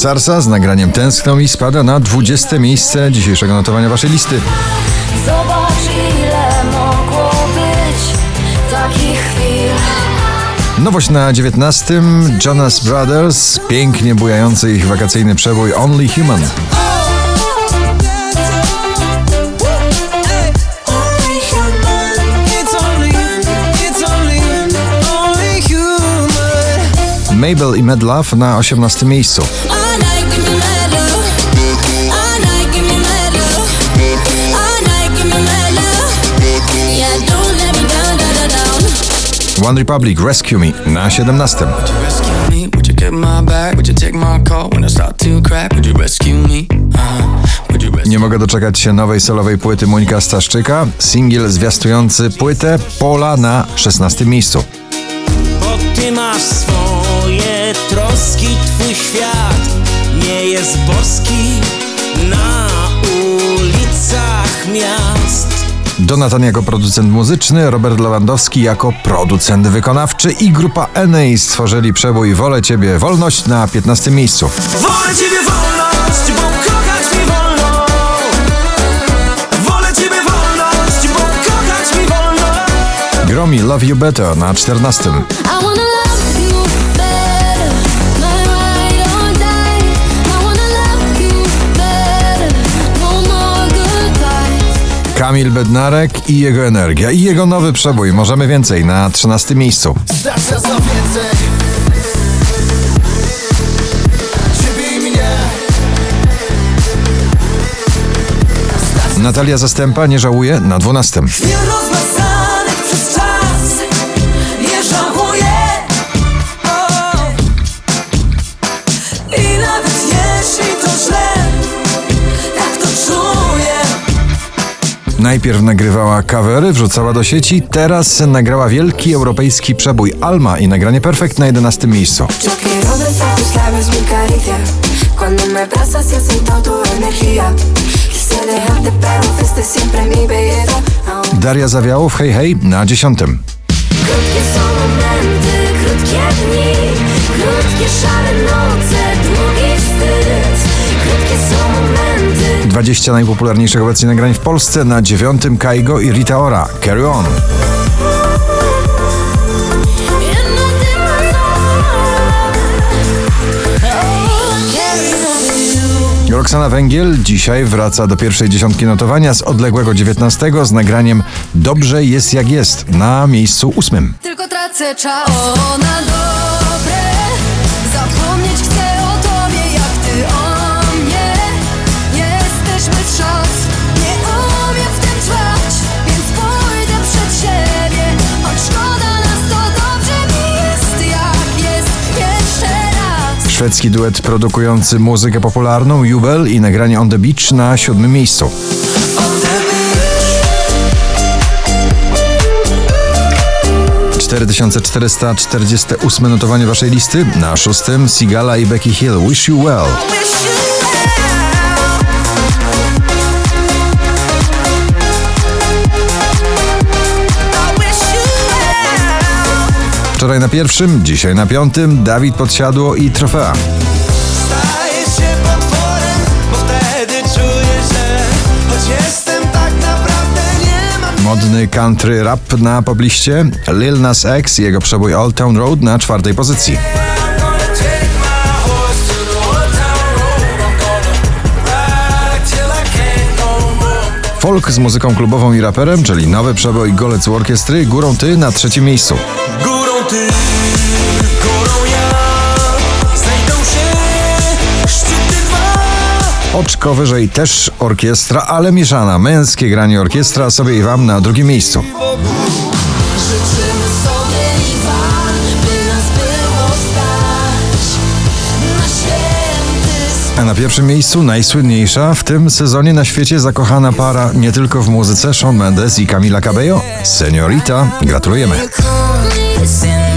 Starsa z nagraniem Tęskną i spada na 20 miejsce dzisiejszego notowania waszej listy. Zobacz ile mogło być takich chwil Nowość na 19. Jonas Brothers, pięknie bujający ich wakacyjny przebój Only Human. Mabel i Mad Love na 18 miejscu. Rescue me? Uh, would you rescue Nie mogę doczekać się nowej solowej płyty Monika Staszczyka. Singiel zwiastujący płytę Pola na 16 miejscu. Bo ty masz swoje troski, twój świat nie jest boski Donatan jako producent muzyczny, Robert Lewandowski jako producent wykonawczy i grupa Enei stworzyli przebój Wolę Ciebie Wolność na 15 miejscu. Wolę ciebie wolność, bo kochać mi wolno. Wolę ciebie wolność, bo kochać mi wolno. Gromi Love You Better na 14. Kamil Bednarek i jego energia i jego nowy przebój Możemy Więcej na 13 miejscu. Dasz za więcej Natalia Zastępa nie żałuje na 12. Chwil rozmazanych przez czas nie żałuję. O. I nawet jeśli to źle, Najpierw nagrywała kawery, wrzucała do sieci, teraz nagrała wielki europejski przebój Alma i nagranie Perfect na 11 miejscu. Daria Zawiałow, hej hej, na 10. Krótkie są momenty, krótkie dni Krótkie szare 20 najpopularniejszych obecnie nagrań w Polsce, na 9 Kaigo i Rita Ora, Carry On. Roxana Węgiel dzisiaj wraca do pierwszej dziesiątki notowania z odległego 19 z nagraniem Dobrze jest jak jest na miejscu ósmym. Tylko tracę czas O, na Szwedzki duet produkujący muzykę popularną Jubel i nagranie On the Beach na siódmym miejscu. 4448 notowanie waszej listy. Na szóstym Sigala i Becky Hill Wish You Well. Wczoraj na pierwszym, dzisiaj na piątym Dawid Podsiadło i Trofea. Staję się potworem, bo wtedy czuję, że choć jestem tak naprawdę nie mam Modny country rap na pobliście. Lil Nas X i jego przebój Old Town Road na czwartej pozycji. Folk z muzyką klubową i raperem, czyli nowy przebój Golec Orkiestry, Górą Ty na trzecim miejscu. Oczko wyżej też orkiestra, ale mieszana. Męskie granie orkiestra sobie i wam na drugim miejscu. Życzymy sobie i wam By nas było stać Na święty A na pierwszym miejscu najsłynniejsza w tym sezonie na świecie zakochana para nie tylko w muzyce Shawn Mendes i Camila Cabello. Seniorita, gratulujemy. Senorita, I